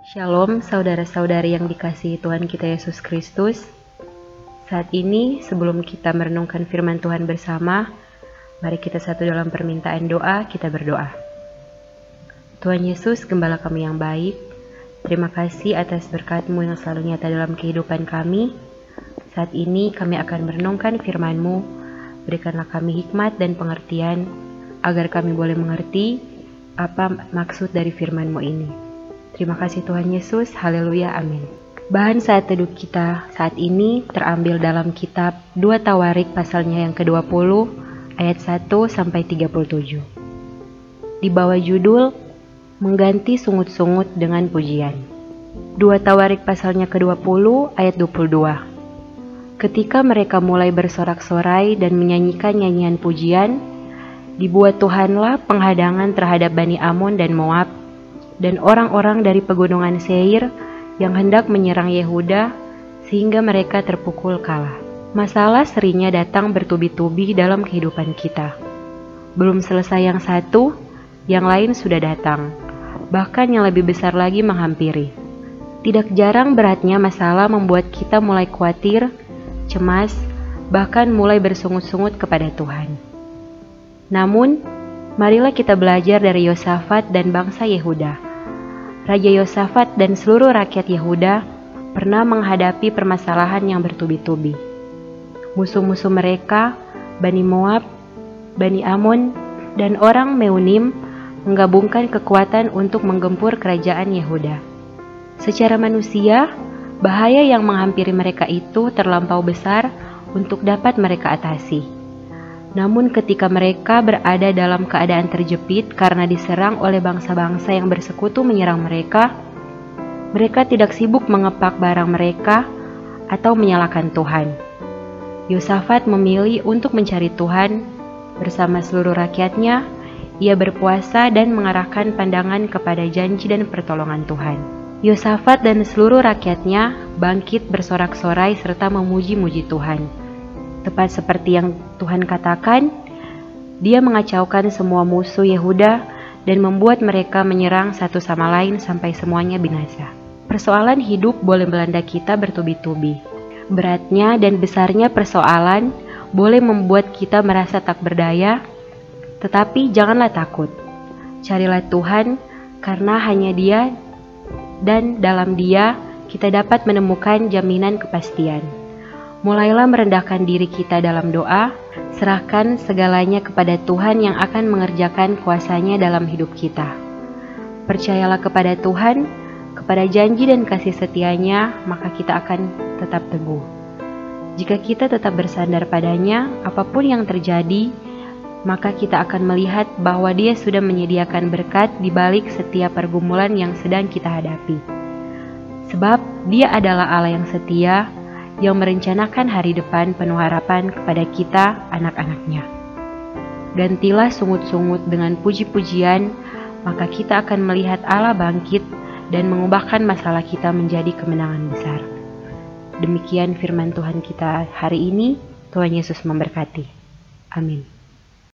Shalom saudara-saudari yang dikasihi Tuhan kita Yesus Kristus. Saat ini sebelum kita merenungkan firman Tuhan bersama, mari kita satu dalam permintaan doa, kita berdoa. Tuhan Yesus, gembala kami yang baik, terima kasih atas berkat-Mu yang selalu nyata dalam kehidupan kami. Saat ini kami akan merenungkan firman-Mu, berikanlah kami hikmat dan pengertian, agar kami boleh mengerti apa maksud dari firman-Mu ini. Terima kasih Tuhan Yesus, haleluya, amin. Bahan saat teduh kita saat ini terambil dalam kitab 2 Tawarik pasalnya yang ke-20 ayat 1 sampai 37. Di bawah judul Mengganti sungut-sungut dengan pujian. 2 Tawarik pasalnya ke-20 ayat 22. Ketika mereka mulai bersorak-sorai dan menyanyikan nyanyian pujian, dibuat Tuhanlah penghadangan terhadap Bani Amon dan Moab dan orang-orang dari pegunungan Seir yang hendak menyerang Yehuda sehingga mereka terpukul kalah. Masalah seringnya datang bertubi-tubi dalam kehidupan kita. Belum selesai yang satu, yang lain sudah datang. Bahkan yang lebih besar lagi menghampiri. Tidak jarang beratnya masalah membuat kita mulai khawatir, cemas, bahkan mulai bersungut-sungut kepada Tuhan. Namun, marilah kita belajar dari Yosafat dan bangsa Yehuda Raja Yosafat dan seluruh rakyat Yehuda pernah menghadapi permasalahan yang bertubi-tubi. Musuh-musuh mereka, Bani Moab, Bani Amon, dan orang Meunim menggabungkan kekuatan untuk menggempur kerajaan Yehuda. Secara manusia, bahaya yang menghampiri mereka itu terlampau besar untuk dapat mereka atasi. Namun ketika mereka berada dalam keadaan terjepit karena diserang oleh bangsa-bangsa yang bersekutu menyerang mereka, mereka tidak sibuk mengepak barang mereka atau menyalahkan Tuhan. Yosafat memilih untuk mencari Tuhan bersama seluruh rakyatnya. Ia berpuasa dan mengarahkan pandangan kepada janji dan pertolongan Tuhan. Yosafat dan seluruh rakyatnya bangkit bersorak-sorai serta memuji-muji Tuhan Tepat seperti yang Tuhan katakan, dia mengacaukan semua musuh Yehuda dan membuat mereka menyerang satu sama lain sampai semuanya binasa. Persoalan hidup boleh melanda kita bertubi-tubi. Beratnya dan besarnya persoalan boleh membuat kita merasa tak berdaya, tetapi janganlah takut. Carilah Tuhan karena hanya Dia dan dalam Dia kita dapat menemukan jaminan kepastian. Mulailah merendahkan diri kita dalam doa, serahkan segalanya kepada Tuhan yang akan mengerjakan kuasanya dalam hidup kita. Percayalah kepada Tuhan, kepada janji dan kasih setianya, maka kita akan tetap teguh. Jika kita tetap bersandar padanya, apa pun yang terjadi, maka kita akan melihat bahwa Dia sudah menyediakan berkat di balik setiap pergumulan yang sedang kita hadapi. Sebab Dia adalah Allah yang setia, yang merencanakan hari depan penuh harapan kepada kita, anak-anaknya. Gantilah sungut-sungut dengan puji-pujian, maka kita akan melihat Allah bangkit dan mengubahkan masalah kita menjadi kemenangan besar. Demikian firman Tuhan kita hari ini. Tuhan Yesus memberkati. Amin.